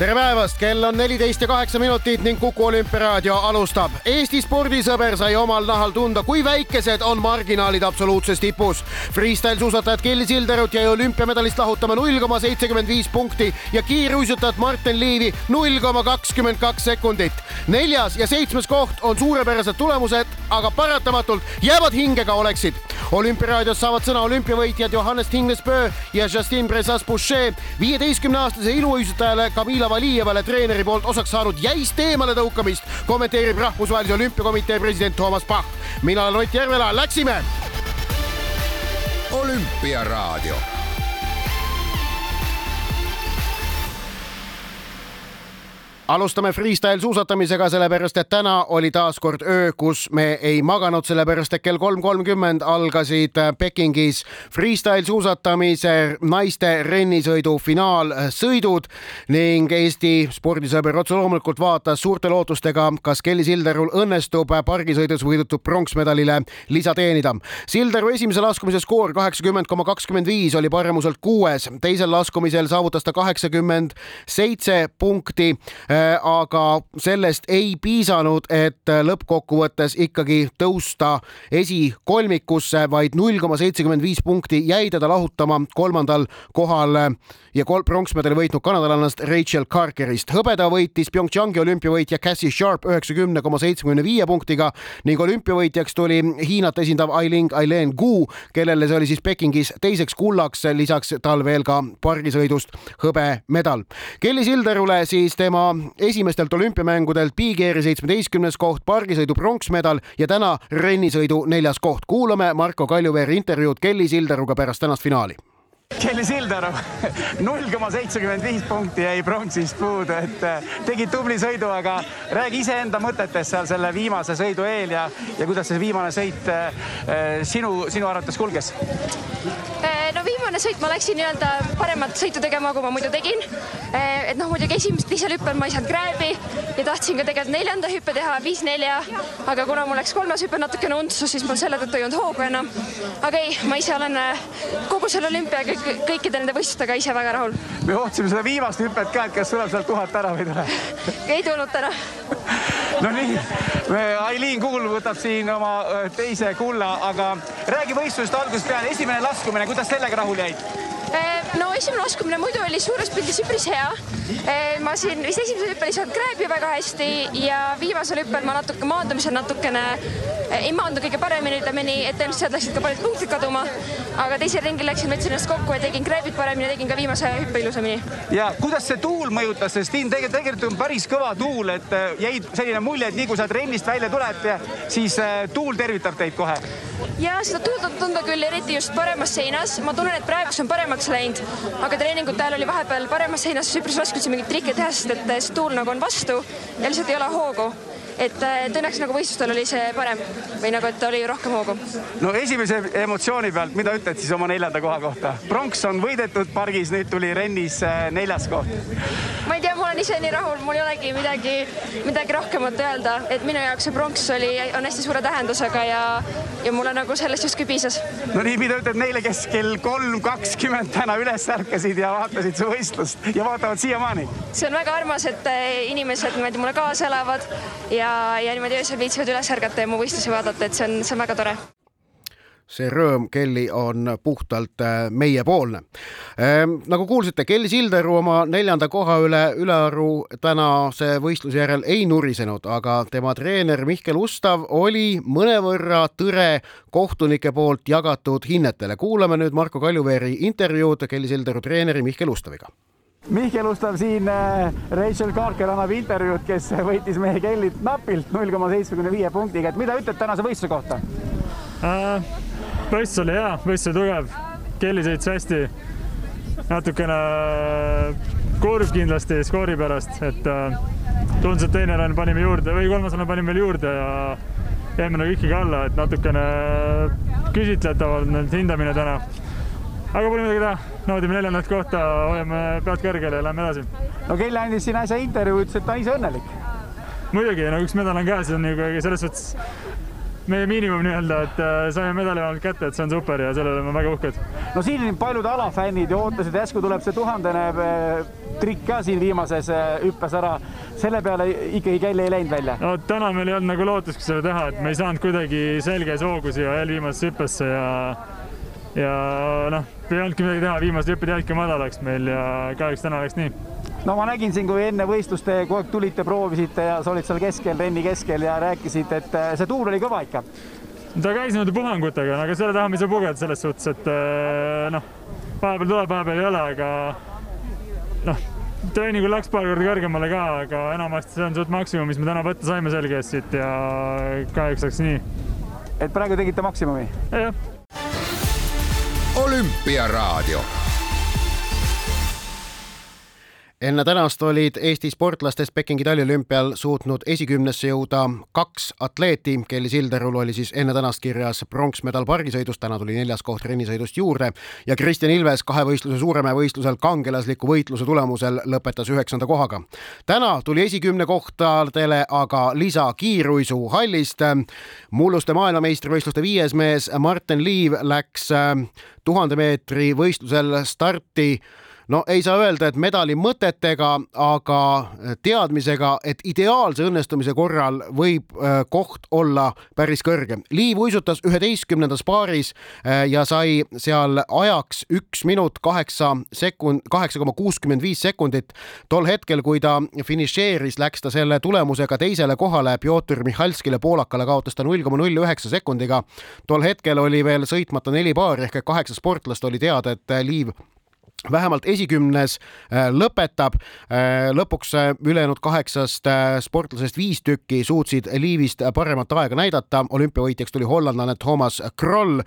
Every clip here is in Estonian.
tere päevast, kell on neliteist ja kaheksa minutit ning Kuku olümpiaraadio alustab. Eesti spordisõber sai omal nahal tunda, kui väikesed on marginaalid absoluutses tipus. Freestyle suusatajat Kelly Silderut jäi olümpiamedalist lahutama null koma seitsekümmend viis punkti ja kiiruisutajat Martin Liivi null koma kakskümmend kaks sekundit. neljas ja seitsmes koht on suurepärased tulemused, aga paratamatult jäävad hingega oleksid. olümpiaraadios saavad sõna olümpiavõitjad Johannes Tinglespöö ja Justin Bressas-Boucher, viieteistkümne aastase iluuisutajale Camila Valijevale treeneri poolt osaks saanud jäist eemale tõukamist kommenteerib Rahvusvahelise Olümpiakomitee president Toomas Pahv. mina olen Ott Järvela, läksime. olümpiaraadio alustame freestyle suusatamisega, sellepärast et täna oli taas kord öö, kus me ei maganud, sellepärast et kell kolm kolmkümmend algasid Pekingis freestyle suusatamise naiste rennisõidu finaalsõidud ning Eesti spordisõber otse loomulikult vaatas suurte lootustega, kas Kelly Silderul õnnestub pargisõidus võidetud pronksmedalile lisa teenida. Silderu esimese laskumise skoor kaheksakümmend koma kakskümmend viis oli paremuselt kuues, teisel laskumisel saavutas ta kaheksakümmend seitse punkti aga sellest ei piisanud, et lõppkokkuvõttes ikkagi tõusta esikolmikusse, vaid null koma seitsekümmend viis punkti jäi teda lahutama kolmandal kohal ja kolm pronksmedali võitnud kanadalannast Rachel Carkerist. hõbeda võitis PyeongChangi olümpiavõitja Cassie Sharp üheksakümne koma seitsmekümne viie punktiga ning olümpiavõitjaks tuli Hiinat esindav Ailing Aileen Gu, kellele see oli siis Pekingis teiseks kullaks, lisaks tal veel ka pargisõidust hõbemedal. Kelly Silderule siis tema esimestelt olümpiamängudelt Airi seitsmeteistkümnes koht, pargisõidu pronksmedal ja täna rennisõidu neljas koht. kuulame Marko Kaljuveeri intervjuud Kelly Silderuga pärast tänast finaali Kelly Sildaru, null koma seitsekümmend viis punkti jäi pronksist puudu, et äh, tegid tubli sõidu, aga räägi iseenda mõtetest seal selle viimase sõidu eel ja, ja kuidas see viimane sõit äh, äh sinu, sinu arvates kulges? no viimane sõit ma läksin nii-öelda paremat sõitu tegema, kui ma muidu tegin. et noh, muidugi esimesel teisel hüppel ma ei saanud krääbi ja tahtsin ka tegelikult neljanda hüppe teha, viis-nelja, aga kuna mul läks kolmas hüpe natukene untsu, siis mul selle tõttu ei olnud hoogu enam. aga ei, ma ise olen kogu selle olümpia kõik, kõikide nende võistlustega ise väga rahul. me ootasime seda viimast hüpet ka, et kas tuleb sealt tuhat ära või ei tule ei tulnud täna no nii, Aileen Kuul võtab siin oma teise kulla, aga räägi võistlusest algusest peale, esimene laskumine, kuidas sellega rahul jäid? no esimene laskumine muidu oli suures pildis üpris hea. ma siin vist esimesel hüppel ei saanud krääbi väga hästi ja viimasel hüppel ma natuke maandumisel natukene ei maandu kõige paremini, ütleme nii, et tõenäoliselt sealt läksid ka paljud punktid kaduma. aga teisel ringil läksin, võtsin ennast kokku ja tegin krääbid paremini, tegin ka viimase hüppe ilusamini. ja kuidas see tuul mõjutas, sest siin tegelikult, tegelikult on päris kõva tuul, et jäi selline mulje, et nii kui sa trennist välja tuled, siis tuul tervitab teid kohe ja seda tuult on tunda küll, eriti just paremas seinas. ma tunnen, et praegu see on paremaks läinud, aga treeningute ajal oli vahepeal paremas seinas üpris raske üldse mingeid trikke teha, sest et see tuul nagu on vastu ja lihtsalt ei ole hoogu et tõenäoliselt nagu võistlustel oli see parem või nagu, et oli rohkem hoogu. no esimese emotsiooni pealt, mida ütled siis oma neljanda koha kohta? pronks on võidetud pargis, nüüd tuli rennis neljas koht. ma ei tea, ma olen ise nii rahul, mul ei olegi midagi, midagi rohkemat öelda, et minu jaoks see pronks oli, on hästi suure tähendusega ja, ja mulle nagu sellest justkui piisas. no nii, mida ütled neile, kes kell kolm kakskümmend täna üles ärkasid ja vaatasid su võistlust ja vaatavad siiamaani? see on väga armas, et inimesed niimoodi mulle kaasa elavad ja ja, ja niimoodi öösel viitsivad üles ärgata ja mu võistlusi vaadata, et see on, see on väga tore see rõõm, Kelly, on puhtalt äh, meiepoolne. Ehm, nagu kuulsite, Kelly Sildaru oma neljanda koha üle ülearu tänase võistluse järel ei nurisenud, aga tema treener Mihkel Ustav oli mõnevõrra tõre kohtunike poolt jagatud hinnetele. kuulame nüüd Marko Kaljuveeri intervjuud Kelly Sildaru treeneri Mihkel Ustaviga Mihkel Ustav siin, äh, Rachel Carker annab intervjuud, kes võitis meie Kellit napilt null koma seitsmekümne viie punktiga, et mida ütled tänase võistluse kohta äh,? võistlus oli hea, võistlus oli tugev, Kelly sõitis hästi, natukene äh, kurb kindlasti skoori pärast, et äh, tundus, et teine run panime juurde või kolmas run panime veel juurde ja jäime nagu ikkagi alla, et natukene küsitletav olnud nüüd hindamine täna. Aga pole midagi teha, naudime neljandat kohta, hoiame pead kõrgel ja lähme edasi. no Kelly andis siin äsja intervjuu, ütles, et ta on ise õnnelik. muidugi, no üks medal on käes, on ju selles suhtes meie miinimum nii-öelda, et äh, saime medali vähemalt kätte, et see on super ja selle üle oleme väga uhked. no siin paljud alafännid ja ootasid, järsku tuleb see tuhandene äh, trikk ka siin viimases äh, hüppes ära. selle peale ikkagi Kelly ei läinud välja. no täna meil ei olnud nagu lootustki seda teha, et me ei saanud kuidagi selges hoogu siia eelviimasesse hüppesse ja ja noh, ei olnudki midagi teha, viimased hüpped jäidki madalaks meil ja kahjuks täna läks nii no ma nägin siin, kui enne võistlust te kogu aeg tulite, proovisite ja sa olid seal keskel, renni keskel ja rääkisid, et äh, see tuul oli kõva ikka. ta käis niimoodi puhangutega, aga selle taha me ei saa pugeda selles suhtes, et äh, noh, vahepeal tuleb, vahepeal ei ole, aga noh, treeningul läks paar korda kõrgemale ka, aga enamasti see on suht maksimum, mis me täna võtta saime selge siit ja kahjuks läks nii. et praegu tegite maksimumi? jah. Olümpiaraadio enne tänast olid Eesti sportlastest Pekingi taliolümpial suutnud esikümnesse jõuda kaks atleeti. Kelly Silderul oli siis enne tänast kirjas pronksmedal pargisõidust, täna tuli neljas koht rennisõidust juurde ja Kristjan Ilves kahevõistluse suurema võistlusel kangelasliku võitluse tulemusel lõpetas üheksanda kohaga. täna tuli esikümne kohtadele aga lisakiiruisu hallist. mulluste maailmameistrivõistluste viies mees Martin Liiv läks tuhande meetri võistlusel starti no ei saa öelda, et medali mõtetega, aga teadmisega, et ideaalse õnnestumise korral võib äh, koht olla päris kõrge. Liiv uisutas üheteistkümnendas paaris äh, ja sai seal ajaks üks minut kaheksa sekund, kaheksa koma kuuskümmend viis sekundit. tol hetkel, kui ta finišeeris, läks ta selle tulemusega teisele kohale Pjotor Mihhalskile, poolakale kaotas ta null koma null üheksa sekundiga. tol hetkel oli veel sõitmata neli paari ehk kaheksa sportlast oli teada, et Liiv vähemalt esikümnes äh, lõpetab. Äh, lõpuks äh, ülejäänud kaheksast sportlasest viis tükki suutsid Liivist paremat aega näidata. olümpiavõitjaks tuli hollandlane Thomas Kroll,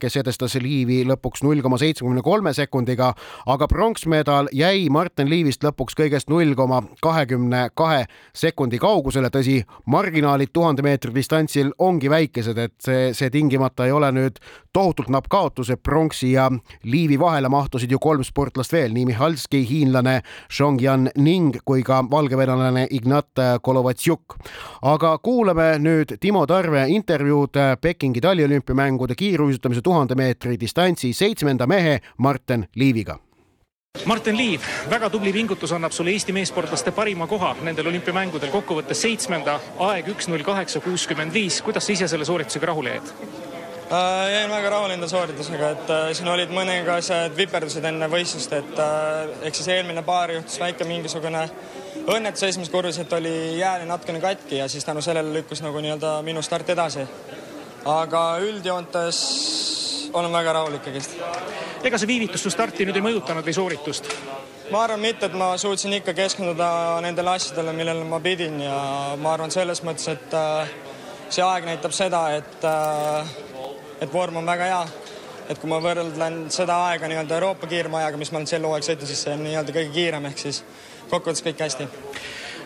kes edestas Liivi lõpuks null koma seitsmekümne kolme sekundiga, aga pronksmedal jäi Martin Liivist lõpuks kõigest null koma kahekümne kahe sekundi kaugusele. tõsi, marginaalid tuhande meetri distantsil ongi väikesed, et see, see tingimata ei ole nüüd tohutult napp kaotus, et pronksi ja Liivi vahele mahtusid ju kolm kolm sportlast veel, nii Mihhalski, hiinlane Shongyan Ning kui ka valgevenelane Ignat Kolovatšuk. aga kuulame nüüd Timo Tarve intervjuud Pekingi taliolümpiamängude kiiruisutamise tuhande meetri distantsi seitsmenda mehe Martin Liiviga Martin Liiv, väga tubli pingutus annab sulle Eesti meessportlaste parima koha nendel olümpiamängudel, kokkuvõttes seitsmenda, aeg üks null kaheksa kuuskümmend viis. kuidas sa ise selle sooritusega rahule jäid? Äh,? jäin väga rahule enda sooritusega, et äh, siin olid mõningased viperdused enne võistlust, et äh, ehk siis eelmine paar juhtus väike mingisugune õnnetus esimeses kurvis, et oli jääne natukene katki ja siis tänu sellele lükkus nagu nii-öelda minu start edasi. aga üldjoontes olen väga rahul ikkagist. ega see viivitus su starti nüüd ei mõjutanud või sooritust? ma arvan mitte, et ma suutsin ikka keskenduda nendele asjadele, millele ma pidin ja ma arvan selles mõttes, et äh, see aeg näitab seda, et äh, et vorm on väga hea. et kui ma võrdlen seda aega nii-öelda Euroopa kiirmajaga, mis ma olen sel hooaeg sõitnud, siis see on nii-öelda kõige kiirem, ehk siis kokkuvõttes kõik hästi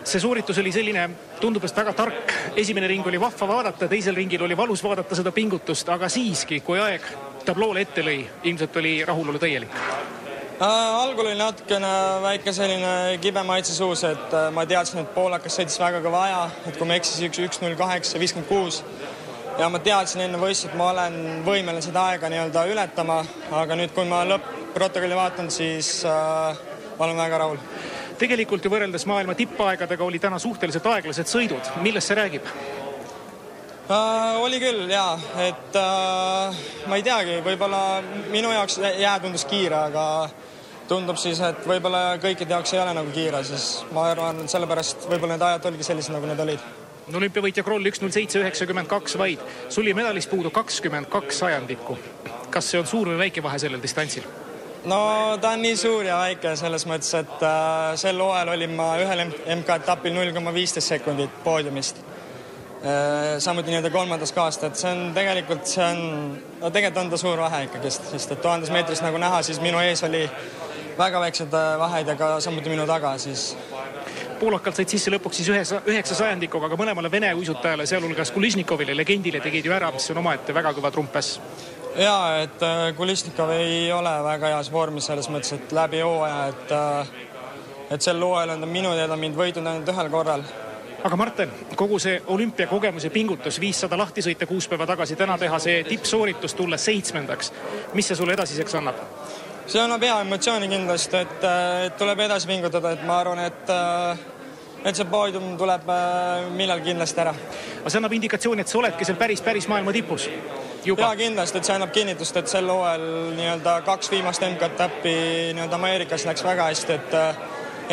see sooritus oli selline, tundub, et väga tark. esimene ring oli vahva vaadata, teisel ringil oli valus vaadata seda pingutust, aga siiski, kui aeg tabloole ette lõi, ilmselt oli rahulolu täielik äh,. algul oli natukene väike selline kibe maitse suus, et äh, ma teadsin, et poolakas sõitis väga kõva aja, et kui ma eksisin üks, üks null kaheksa, viiskümmend kuus ja ma teadsin enne võistlust, et ma olen võimeline seda aega nii-öelda ületama, aga nüüd, kui ma lõpp-protokolli vaatan, siis äh, ma olen väga rahul. tegelikult ju võrreldes maailma tippaegadega oli täna suhteliselt aeglased sõidud, millest see räägib? Uh, oli küll ja, et uh, ma ei teagi, võib-olla minu jaoks jää tundus kiire, aga tundub siis, et võib-olla kõikide jaoks ei ole nagu kiire, siis ma arvan, sellepärast võib-olla need ajad oligi sellised, nagu need olid olümpiavõitja Kroll üks null seitse üheksakümmend kaks vaid. sul oli medalist puudu kakskümmend kaks sajandikku. kas see on suur või väike vahe sellel distantsil? no ta on nii suur ja väike selles mõttes, et äh, sel hooajal olin ma ühel MK-etapil null koma viisteist sekundit poodiumist äh,. samuti nii-öelda kolmandas kohast, et see on tegelikult, see on, no tegelikult on ta suur vahe ikkagist, sest et tuhandes meetris nagu näha, siis minu ees oli väga väiksed äh, vahed ja ka samuti minu taga, siis poolakalt said sisse lõpuks siis üheksa, üheksa sajandikuga, aga mõlemale Vene uisutajale, sealhulgas Kulišnikovile, legendile tegid ju ära, mis on omaette väga kõva trumpes ja et Kulisnikov ei ole väga heas vormis selles mõttes, et läbi hooaja, et et sel hooajal on ta minu teada mind võitnud ainult ühel korral. aga Martin, kogu see olümpiakogemus ja pingutus, viissada lahti sõita kuus päeva tagasi, täna teha see tippsooritus, tulla seitsmendaks, mis see sulle edasiseks annab? See annab hea emotsiooni kindlasti, et, et tuleb edasi pingutada, et ma arvan, et et see poodium tuleb millalgi kindlasti ära. aga see annab indikatsiooni, et sa oledki seal päris, päris maailma tipus ja kindlasti, et see annab kinnitust, et sel hooajal nii-öelda kaks viimast MK-etappi nii-öelda Ameerikas läks väga hästi, et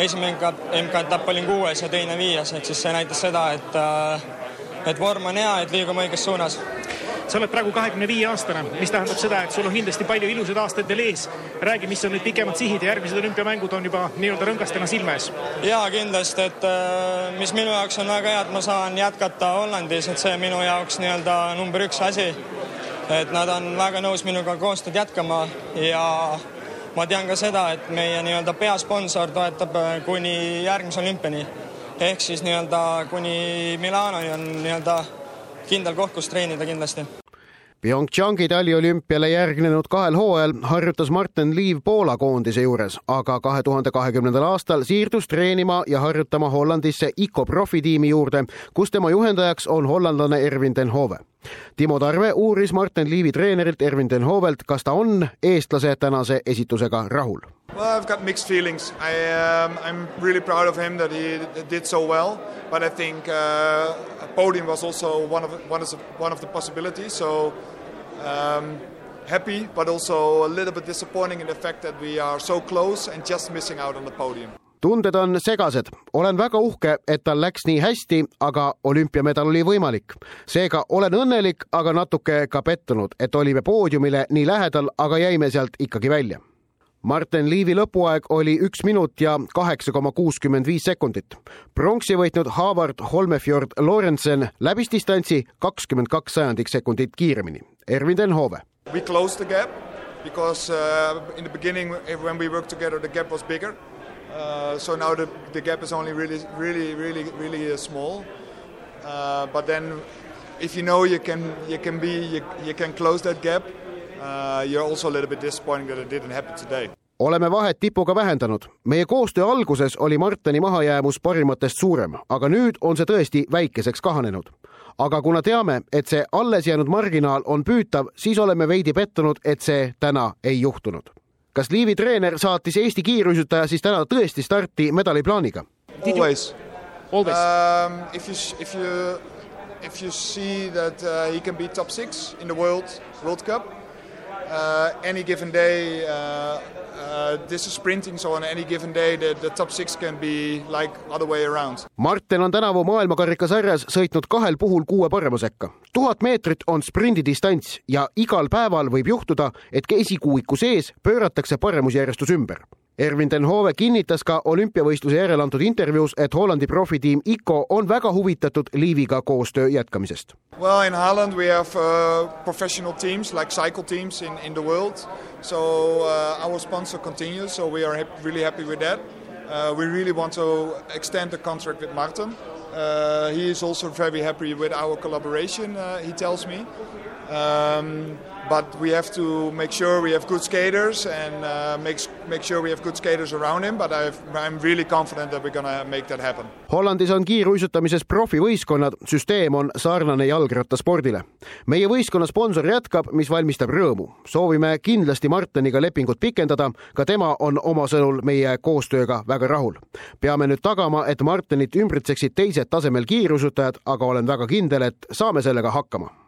esimene MK-etapp olin kuues ja teine viies, ehk siis see näitas seda, et et vorm on hea, et liigume õiges suunas sa oled praegu kahekümne viie aastane, mis tähendab seda, et sul on kindlasti palju ilusaid aastaid veel ees. räägi, mis on nüüd pikemad sihid ja järgmised olümpiamängud on juba nii-öelda rõngastena silme ees. ja kindlasti, et mis minu jaoks on väga hea, et ma saan jätkata Hollandis, et see minu jaoks nii-öelda number üks asi. et nad on väga nõus minuga koostööd jätkama ja ma tean ka seda, et meie nii-öelda peasponsor toetab äh, kuni järgmise olümpiani ehk siis nii-öelda kuni Milanoni on nii-öelda kindel koht, kus treenida kindlasti. PyeongChangi taliolümpiale järgnenud kahel hooajal harjutas Martin Liiv Poola koondise juures, aga kahe tuhande kahekümnendal aastal siirdus treenima ja harjutama Hollandisse ICO profitiimi juurde, kus tema juhendajaks on hollandlane Ervin den Hove. Timo Tarve uuris Martin Liivi treenerilt Ervin den Hovelt, kas ta on eestlase tänase esitusega rahul. Well, I've got mixed feelings. I, um, I'm really proud of him that he did so well, but I think uh, a podium was also one of one of the, one of the possibilities. So um, happy, but also a little bit disappointing in the fact that we are so close and just missing out on the podium. tunded on segased, olen väga uhke, et tal läks nii hästi, aga olümpiamedal oli võimalik. seega olen õnnelik, aga natuke ka pettunud, et olime poodiumile nii lähedal, aga jäime sealt ikkagi välja. Martin Liivi lõpuaeg oli üks minut ja kaheksa koma kuuskümmend viis sekundit. pronksi võitnud Havard Holmefjord Lorentzen läbis distantsi kakskümmend kaks sajandiksekundit kiiremini. Ervin Den Hove. We closed the gap because uh, in the beginning when we worked together the gap was bigger Uh, so now the, the gap is only really, really, really, really uh, small. Uh, but then, if you know you can, you can be, you, you can close that gap. Uh, you're also a little bit disappointed that it didn't happen today. oleme vahet tipuga vähendanud. meie koostöö alguses oli Martini mahajäämus parimatest suurem, aga nüüd on see tõesti väikeseks kahanenud. aga kuna teame, et see alles jäänud marginaal on püütav, siis oleme veidi pettunud, et see täna ei juhtunud kas Liivi treener saatis Eesti kiiruisutaja siis täna tõesti starti medaliplaaniga? Always. Always. Um, if you if you if you see that uh, he can be top six in the world World Cup, any given day uh, Uh, this is sprinting, so on any given day the, the top six can be like other way around. Martin on tänavu maailmakarikasarjas sõitnud kahel puhul kuue parema sekka. tuhat meetrit on sprindidistants ja igal päeval võib juhtuda, et esikuuiku sees pööratakse paremusjärjestus ümber Ervin den Hove kinnitas ka olümpiavõistluse järel antud intervjuus, et Hollandi profitiim ICO on väga huvitatud Liiviga koostöö jätkamisest. Well in Holland we have uh, professional teams like cycle teams in, in the world. So uh, our sponsor continues, so we are ha really happy with that. Uh, we really want to extend the contract with Martin. Uh, he is also very happy with our collaboration, uh, he tells me. Um, but we have to make sure we have good skaters and uh, make, make sure we have good skaters around him, but I've, I'm really confident that we're gonna make that happen. Hollandis on kiiruisutamises profivõistkonnad, süsteem on sarnane jalgrattaspordile. meie võistkonna sponsor jätkab, mis valmistab rõõmu. soovime kindlasti Martiniga lepingut pikendada, ka tema on oma sõnul meie koostööga väga rahul. peame nüüd tagama, et Martinit ümbritseksid teised tasemel kiiruisutajad, aga olen väga kindel, et saame sellega hakkama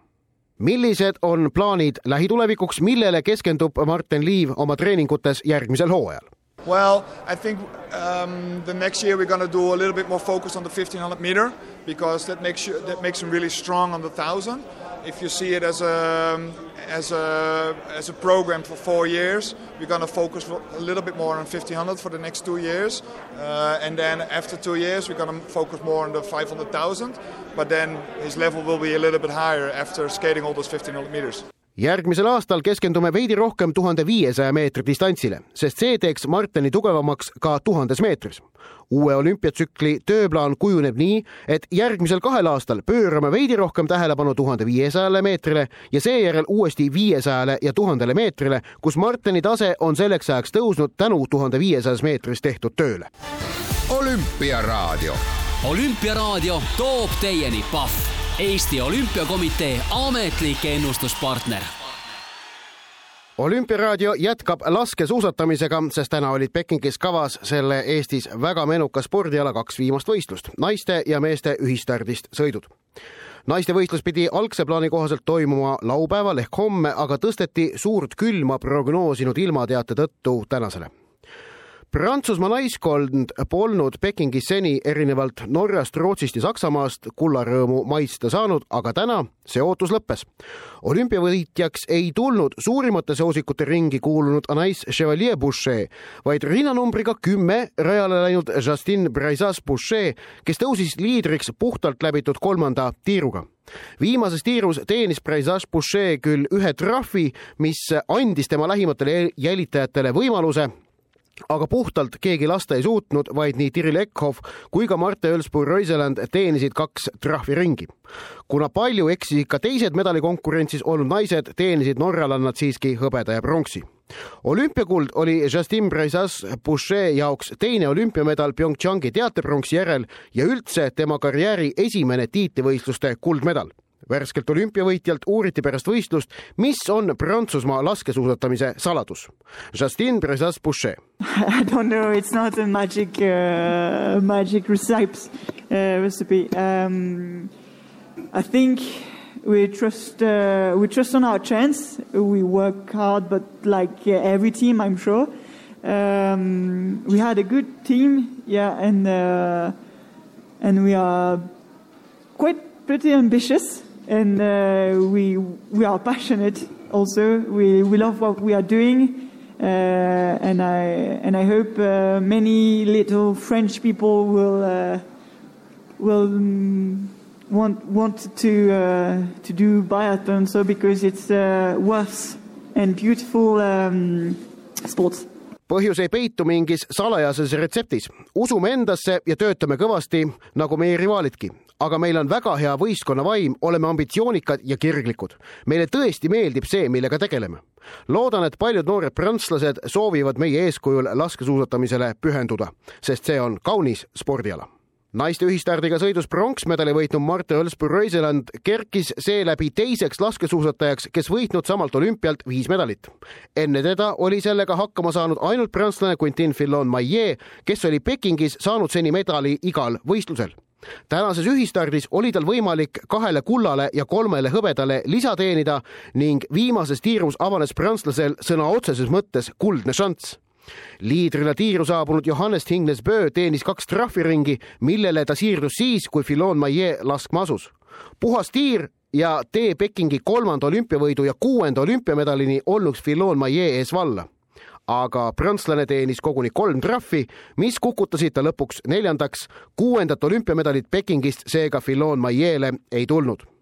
millised on plaanid lähitulevikuks, millele keskendub Martin Liiv oma treeningutes järgmisel hooajal? Well, I think um, the next year we're going to do a little bit more focus on the 1500 meter because that makes you, that makes him really strong on the 1000. If you see it as a as a as a program for four years. We're going to focus a little bit more on 1500 for the next two years, uh, and then after two years we're going to focus more on the 500,000. But then his level will be a little bit higher after skating all those 1500 meters. Järgmisel aastal keskendume veidi rohkem tuhande viiesaja meetri distantsile, sest see teeks Marteni tugevamaks ka tuhandes meetris. uue olümpiatsükli tööplaan kujuneb nii, et järgmisel kahel aastal pöörame veidi rohkem tähelepanu tuhande viiesajale meetrile ja seejärel uuesti viiesajale ja tuhandele meetrile, kus Marteni tase on selleks ajaks tõusnud tänu tuhande viiesajas meetris tehtud tööle. olümpiaraadio. olümpiaraadio toob teieni Pahv Eesti Olümpiakomitee ametlik ennustuspartner olümpiaraadio jätkab laskesuusatamisega, sest täna olid Pekingis kavas selle Eestis väga menuka spordiala kaks viimast võistlust, naiste ja meeste ühistardist sõidud. naiste võistlus pidi algse plaani kohaselt toimuma laupäeval ehk homme, aga tõsteti suurt külma prognoosinud ilmateate tõttu tänasele Prantsusmaa naiskond polnud Pekingis seni erinevalt Norrast, Rootsist ja Saksamaast kullarõõmu maitsta saanud, aga täna see ootus lõppes. olümpiavõitjaks ei tulnud suurimate soosikute ringi kuulunud Anais Chevalier Boucher, vaid rinnanumbriga kümme rajale läinud Justin Braisas Boucher, kes tõusis liidriks puhtalt läbitud kolmanda tiiruga viimases tiirus teenis Braisas Boucher küll ühe trahvi, mis andis tema lähimatele jälitajatele võimaluse aga puhtalt keegi lasta ei suutnud, vaid nii Tiril Eckhoff kui ka Marte Ölsburg-Reuseland teenisid kaks trahviringi. kuna palju eksisid ka teised medalikonkurentsis olnud naised, teenisid norralannad siiski hõbeda ja pronksi. olümpiakuld oli Justin Breisas Boucher jaoks teine olümpiamedal PyeongChangi teatepronksi järel ja üldse tema karjääri esimene tiitlivõistluste kuldmedal värskelt olümpiavõitjalt uuriti pärast võistlust, mis on Prantsusmaa laskesuusatamise saladus. Justin Brezas Boucher. I don't know, it's not a magic uh, magic recipe uh, recipe. Um, I think we trust uh, we trust on our chance. We work hard, but like uh, every team, I'm sure. Um, we had a good team, yeah, and uh, and we are quite pretty ambitious and uh, we we are passionate. Also, we we love what we are doing, uh, and I and I hope uh, many little French people will uh, will um, want want to uh, to do biathlon. So because it's uh, worth and beautiful um, sports põhjus ei peitu mingis salajases retseptis. usume endasse ja töötame kõvasti, nagu meie rivaalidki. aga meil on väga hea võistkonnavaim, oleme ambitsioonikad ja kirglikud. meile tõesti meeldib see, millega tegeleme. loodan, et paljud noored prantslased soovivad meie eeskujul laskesuusatamisele pühenduda, sest see on kaunis spordiala naiste ühistardiga sõidus pronksmedali võitnud Marte Õlsburg-Reuseland kerkis seeläbi teiseks laskesuusatajaks, kes võitnud samalt olümpialt viis medalit. enne teda oli sellega hakkama saanud ainult prantslane Quentin Fillon-Maillet, kes oli Pekingis saanud seni medali igal võistlusel tänases ühistardis oli tal võimalik kahele kullale ja kolmele hõbedale lisa teenida ning viimases tiirus avanes prantslasel sõna otseses mõttes kuldne šanss liidrina tiiru saabunud Johannes Hingles-Böö teenis kaks trahviringi, millele ta siirdus siis, kui Filon Maillet laskma asus. puhas tiir ja tee Pekingi kolmanda olümpiavõidu ja kuuenda olümpiamedalini olnuks Filon Maillet ees valla aga prantslane teenis koguni kolm trahvi, mis kukutasid ta lõpuks neljandaks. kuuendat olümpiamedalit Pekingist seega Filon Maillele ei tulnud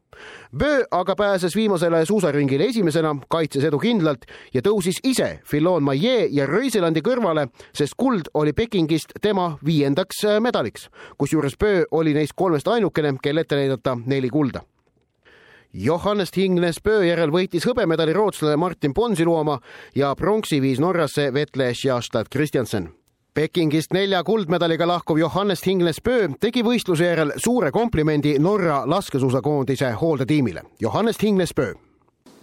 Böö aga pääses viimasele suusaringile esimesena, kaitses edu kindlalt ja tõusis ise Filon Maillet ja Röiselandi kõrvale, sest kuld oli Pekingist tema viiendaks äh, medaliks. kusjuures Böö oli neist kolmest ainukene, kel ette näidata neli kulda. Johannes Hingnes Böö järel võitis hõbemedali rootslane Martin Ponsiluoma ja pronksi viis Norrasse Vetle Sjastad Kristjansen Pekingist nelja kuldmedaliga lahkuv Johannes Hingles-Pöö tegi võistluse järel suure komplimendi Norra laskesuusakoondise hooldetiimile. Johannes Hingles-Pöö.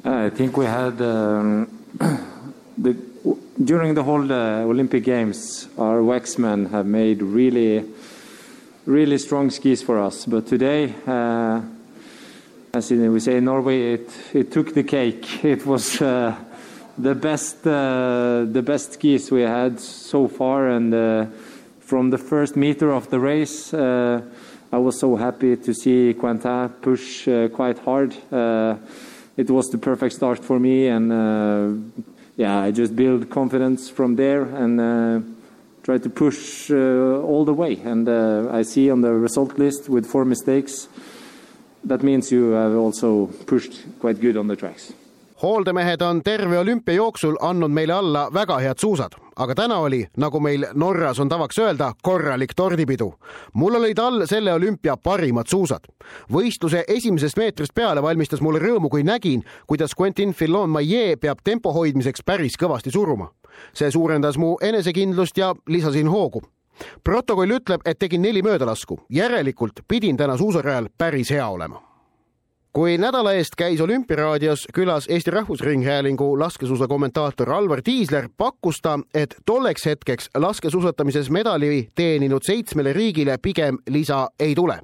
I think we had um, the, during the whole uh, Olympic Games, our waxmen have made really, really strong skis for us. But today, uh, as we say in Norway, it, it took the cake. It was. Uh, the best uh, the best skis we had so far, and uh, from the first meter of the race, uh, I was so happy to see Quentin push uh, quite hard. Uh, it was the perfect start for me, and uh, yeah, I just build confidence from there and try to push all the way. And I see on the result list with four mistakes, that means you have also pushed quite good on the tracks hooldemehed on terve olümpia jooksul andnud meile alla väga head suusad, aga täna oli, nagu meil Norras on tavaks öelda, korralik tordipidu. mul olid all selle olümpia parimad suusad. võistluse esimesest meetrist peale valmistas mulle rõõmu, kui nägin, kuidas Quentin Fillon-Maillet peab tempo hoidmiseks päris kõvasti suruma. see suurendas mu enesekindlust ja lisasin hoogu protokoll ütleb, et tegin neli möödalasku, järelikult pidin täna suusarajal päris hea olema kui nädala eest käis Olümpiaraadios külas Eesti Rahvusringhäälingu laskesuusa kommentaator Alvar Tiisler, pakkus ta, et tolleks hetkeks laskesuusatamises medali teeninud seitsmele riigile pigem lisa ei tule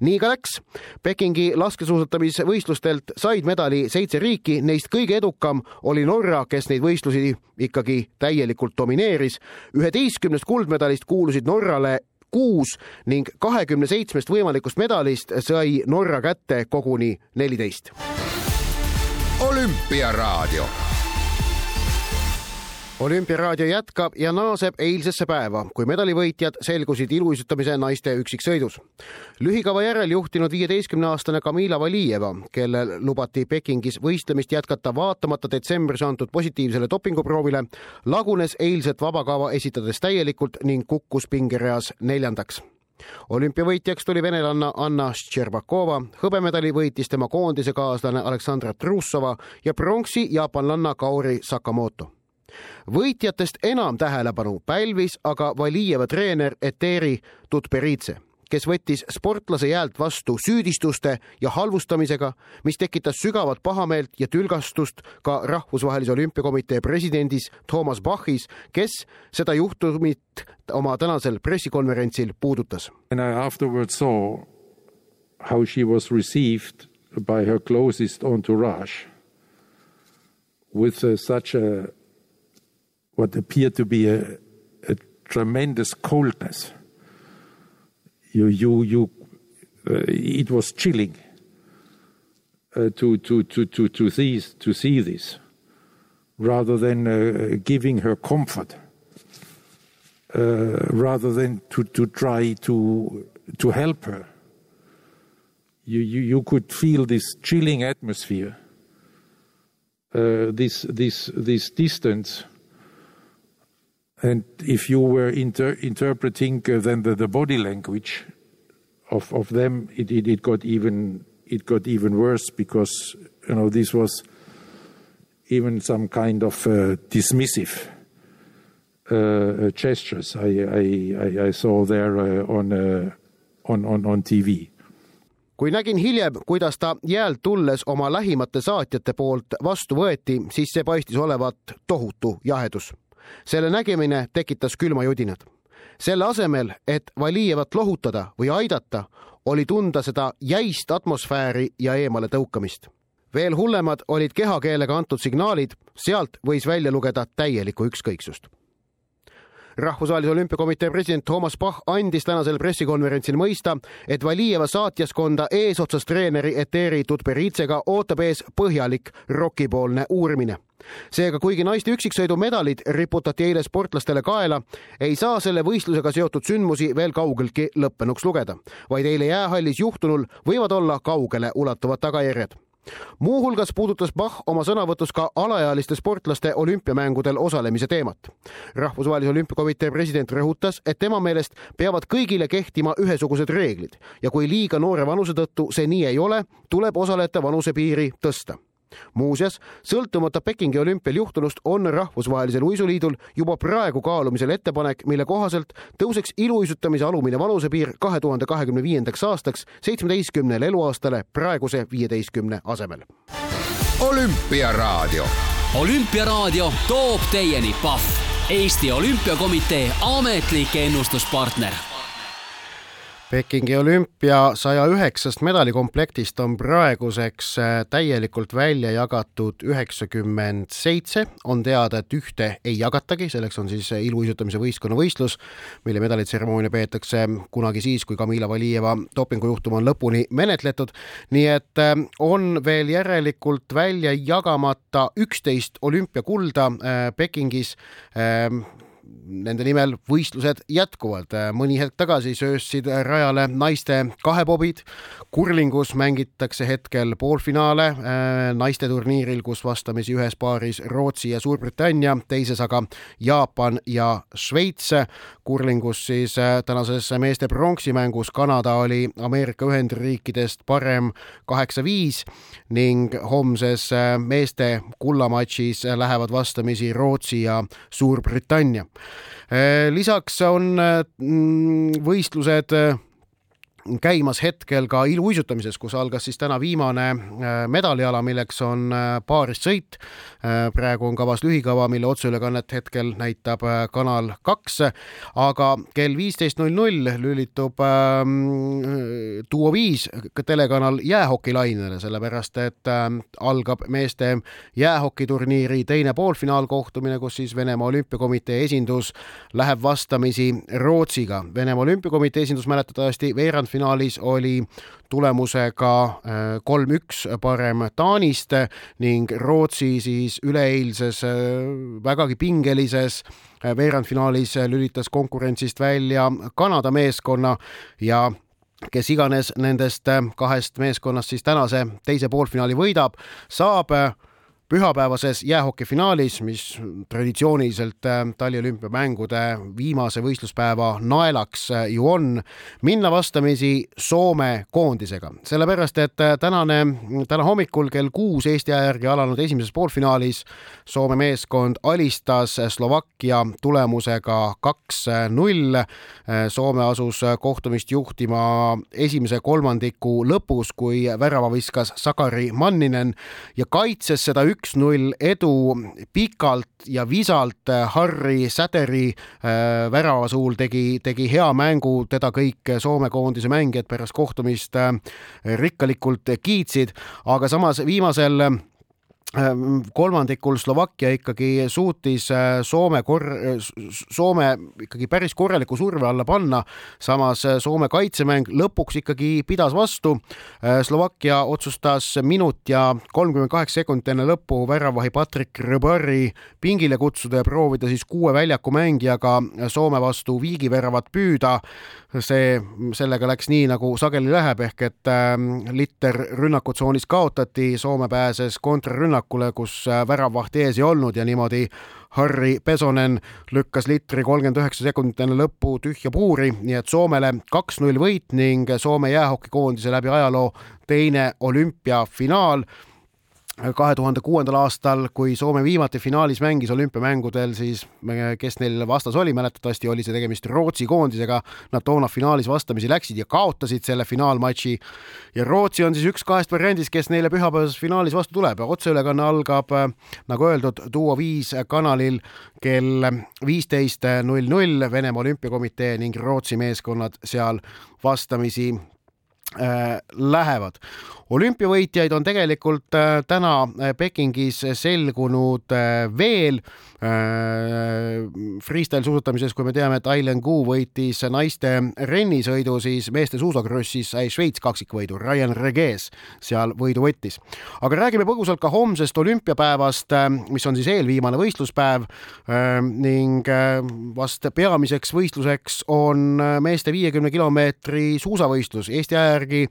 nii ka läks. Pekingi laskesuusatamisvõistlustelt said medali seitse riiki, neist kõige edukam oli Norra, kes neid võistlusi ikkagi täielikult domineeris. üheteistkümnest kuldmedalist kuulusid Norrale kuus ning kahekümne seitsmest võimalikust medalist sai Norra kätte koguni neliteist. olümpiaraadio olümpiaraadio jätkab ja naaseb eilsesse päeva, kui medalivõitjad selgusid iluuisutamise naiste üksiksõidus. lühikava järel juhtinud viieteistkümneaastane Kamila Valijeva, kellel lubati Pekingis võistlemist jätkata vaatamata detsembris antud positiivsele dopinguproovile, lagunes eilset vabakava esitades täielikult ning kukkus pingereas neljandaks olümpiavõitjaks tuli venelanna Anna Štšerbakova, hõbemedali võitis tema koondise kaaslane Aleksandra Trussova ja pronksi jaapanlanna Kaori Sakamoto võitjatest enam tähelepanu pälvis aga Valijeva treener Eteri Tutberidze, kes võttis sportlase jäält vastu süüdistuste ja halvustamisega, mis tekitas sügavat pahameelt ja tülgastust ka Rahvusvahelise Olümpiakomitee presidendis Toomas Bachis, kes seda juhtumit oma tänasel pressikonverentsil puudutas. And I afterwards saw how she was received by her closest entourage with uh, such a what appeared to be a, a tremendous coldness. You, you, you, uh, it was chilling uh, to, to, to, to, to, see, to see this, rather than uh, giving her comfort, uh, rather than to, to try to, to help her. You, you, you could feel this chilling atmosphere, uh, this, this, this distance and if you were inter interpreting uh, then the, the, body language of, of them, it, it, it, got even it got even worse because you know this was even some kind of uh, dismissive uh, uh gestures I, I, I, saw there uh, on, uh, on, on, on TV. kui nägin hiljem, kuidas ta jäält tulles oma lähimate saatjate poolt vastu võeti, siis see paistis olevat tohutu jahedus selle nägemine tekitas külmajudinad. selle asemel, et Valijevat lohutada või aidata, oli tunda seda jäist atmosfääri ja eemale tõukamist. veel hullemad olid kehakeelega antud signaalid, sealt võis välja lugeda täielikku ükskõiksust rahvusvahelise olümpiakomitee president Toomas Bach andis tänasel pressikonverentsil mõista, et Valijeva saatjaskonda eesotsas treeneri Eteri Tutberitsega ootab ees põhjalik rokipoolne uurimine seega, kuigi naiste üksiksõidu medalid riputati eile sportlastele kaela, ei saa selle võistlusega seotud sündmusi veel kaugeltki lõppenuks lugeda, vaid eile jäähallis juhtunul võivad olla kaugele ulatuvad tagajärjed muuhulgas puudutas Bach oma sõnavõtus ka alaealiste sportlaste olümpiamängudel osalemise teemat. rahvusvahelise olümpiakomitee president rõhutas, et tema meelest peavad kõigile kehtima ühesugused reeglid ja kui liiga noore vanuse tõttu see nii ei ole, tuleb osalejate vanusepiiri tõsta muuseas, sõltumata Pekingi olümpial juhtunust on Rahvusvahelisel Uisuliidul juba praegu kaalumisel ettepanek, mille kohaselt tõuseks iluuisutamise alumine vanusepiir kahe tuhande kahekümne viiendaks aastaks seitsmeteistkümnele eluaastale praeguse viieteistkümne asemel. olümpiaraadio. olümpiaraadio toob teieni Pahv, Eesti Olümpiakomitee ametlik ennustuspartner Pekingi olümpia saja üheksast medalikomplektist on praeguseks äh, täielikult välja jagatud üheksakümmend seitse. on teada, et ühte ei jagatagi, selleks on siis iluuisutamise võistkonna võistlus, mille medalitseremoonia peetakse kunagi siis, kui Kamila Valijeva dopingujuhtum on lõpuni menetletud. nii et äh, on veel järelikult välja jagamata üksteist olümpiakulda äh, Pekingis nende nimel võistlused jätkuvad. mõni hetk tagasi sööstsid rajale naiste kahepobid. kurlingus mängitakse hetkel poolfinaale äh, naiste turniiril, kus vastamisi ühes paaris Rootsi ja Suurbritannia, teises aga Jaapan ja Šveits. kurlingus siis äh, tänases meeste pronksimängus Kanada oli Ameerika Ühendriikidest parem kaheksa-viis ning homses äh, meeste kullamatšis lähevad vastamisi Rootsi ja Suurbritannia. Äh, lisaks on äh, võistlused käimas hetkel ka iluuisutamises, kus algas siis täna viimane äh, medaliala, milleks on äh, paaristsõit. Äh, praegu on kavas lühikava, mille otseülekannet hetkel näitab Kanal kaks, aga kell viisteist null null lülitub ähm, Duo viis telekanal jäähokilainele, sellepärast et ähm, algab meeste jäähokiturniiri teine poolfinaalkohtumine, kus siis Venemaa Olümpiakomitee esindus läheb vastamisi Rootsiga. Venemaa Olümpiakomitee esindus mäletatavasti veerand veerandfinaalis oli tulemusega äh, kolm-üks parem Taanist ning Rootsi siis üleeilses äh, vägagi pingelises äh, veerandfinaalis lülitas konkurentsist välja Kanada meeskonna ja kes iganes nendest kahest meeskonnast siis tänase teise poolfinaali võidab, saab pühapäevases jäähokifinaalis, mis traditsiooniliselt äh, taliolümpiamängude viimase võistluspäeva naelaks äh, ju on, minna vastamisi Soome koondisega, sellepärast et äh, tänane, täna hommikul kell kuus Eesti aja järgi alanud esimeses poolfinaalis Soome meeskond alistas Slovakkia tulemusega kaks-null. Soome asus kohtumist juhtima esimese kolmandiku lõpus, kui värava viskas Sakari Manninen ja kaitses seda üks üks-null edu pikalt ja visalt. Harri Säderi äh, värava suul tegi, tegi hea mängu, teda kõik Soome koondise mängijad pärast kohtumist äh, rikkalikult kiitsid, aga samas viimasel kolmandikul Slovakkia ikkagi suutis äh, Soome kor-, Soome ikkagi päris korraliku surve alla panna, samas äh, Soome kaitsemäng lõpuks ikkagi pidas vastu. Äh, Slovakkia otsustas minut ja kolmkümmend kaheksa sekundit enne lõppu väravahi Patrick Rõbari pingile kutsuda ja proovida siis kuue väljaku mängijaga Soome vastu viigiväravat püüda. see, sellega läks nii, nagu sageli läheb, ehk et äh, litter rünnakutsoonis kaotati, Soome pääses kontrarünnakule rünnakule, kus äh, väravvahti ees ei olnud ja niimoodi Harri Pesonen lükkas litri kolmkümmend üheksa sekundit enne lõppu tühja puuri, nii et Soomele kaks-null võit ning Soome jäähokikoondise läbi ajaloo teine olümpiafinaal kahe tuhande kuuendal aastal, kui Soome viimati finaalis mängis olümpiamängudel, siis kes neil vastas oli, mäletatavasti oli see tegemist Rootsi koondisega. Nad toona finaalis vastamisi läksid ja kaotasid selle finaalmatši. ja Rootsi on siis üks kahest variandist, kes neile pühapäevases finaalis vastu tuleb otseülekanne algab, nagu öeldud, Duo viis kanalil kell viisteist null null Venemaa Olümpiakomitee ning Rootsi meeskonnad seal vastamisi Äh, lähevad. Olümpiavõitjaid on tegelikult äh, täna äh, Pekingis selgunud veel Äh, freestyle suusatamises, kui me teame, et Ailen Kuu võitis naiste rennisõidu, siis meeste suusakrossis sai Šveits kaksikvõidu, Ryan Reges seal võidu võttis. aga räägime põgusalt ka homsest olümpiapäevast, mis on siis eelviimane võistluspäev ning vast peamiseks võistluseks on meeste viiekümne kilomeetri suusavõistlus Eesti aja järgi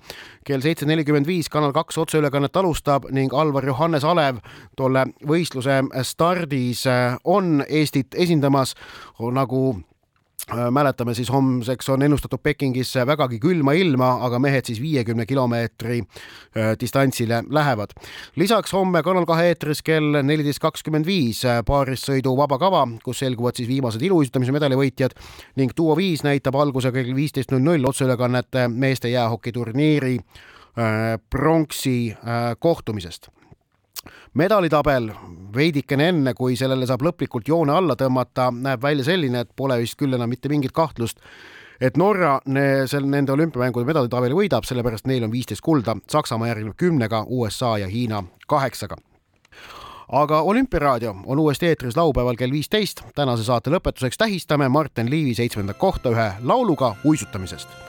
kell seitse nelikümmend viis Kanal kaks otseülekannet alustab ning Alvar Johannes Alev tolle võistluse stardis on Eestit esindamas, nagu äh, mäletame, siis homseks on ennustatud Pekingisse vägagi külma ilma, aga mehed siis viiekümne kilomeetri äh, distantsile lähevad. lisaks homme Kanal kahe eetris kell neliteist kakskümmend viis äh, paarissõidu vaba kava, kus selguvad siis viimased iluuisutamise medalivõitjad ning Duo viis näitab algusega kell viisteist null null otseülekannet meeste jäähokiturniiri pronksi kohtumisest. Medalitabel veidikene enne, kui sellele saab lõplikult joone alla tõmmata, näeb välja selline, et pole vist küll enam mitte mingit kahtlust, et Norra ne, seal nende olümpiamängude medalitabeli võidab, sellepärast neil on viisteist kulda, Saksamaa järgneb kümnega, USA ja Hiina kaheksaga. Aga Olümpiaraadio on uuesti eetris laupäeval kell viisteist. tänase saate lõpetuseks tähistame Martin Liivi seitsmendat kohta ühe lauluga uisutamisest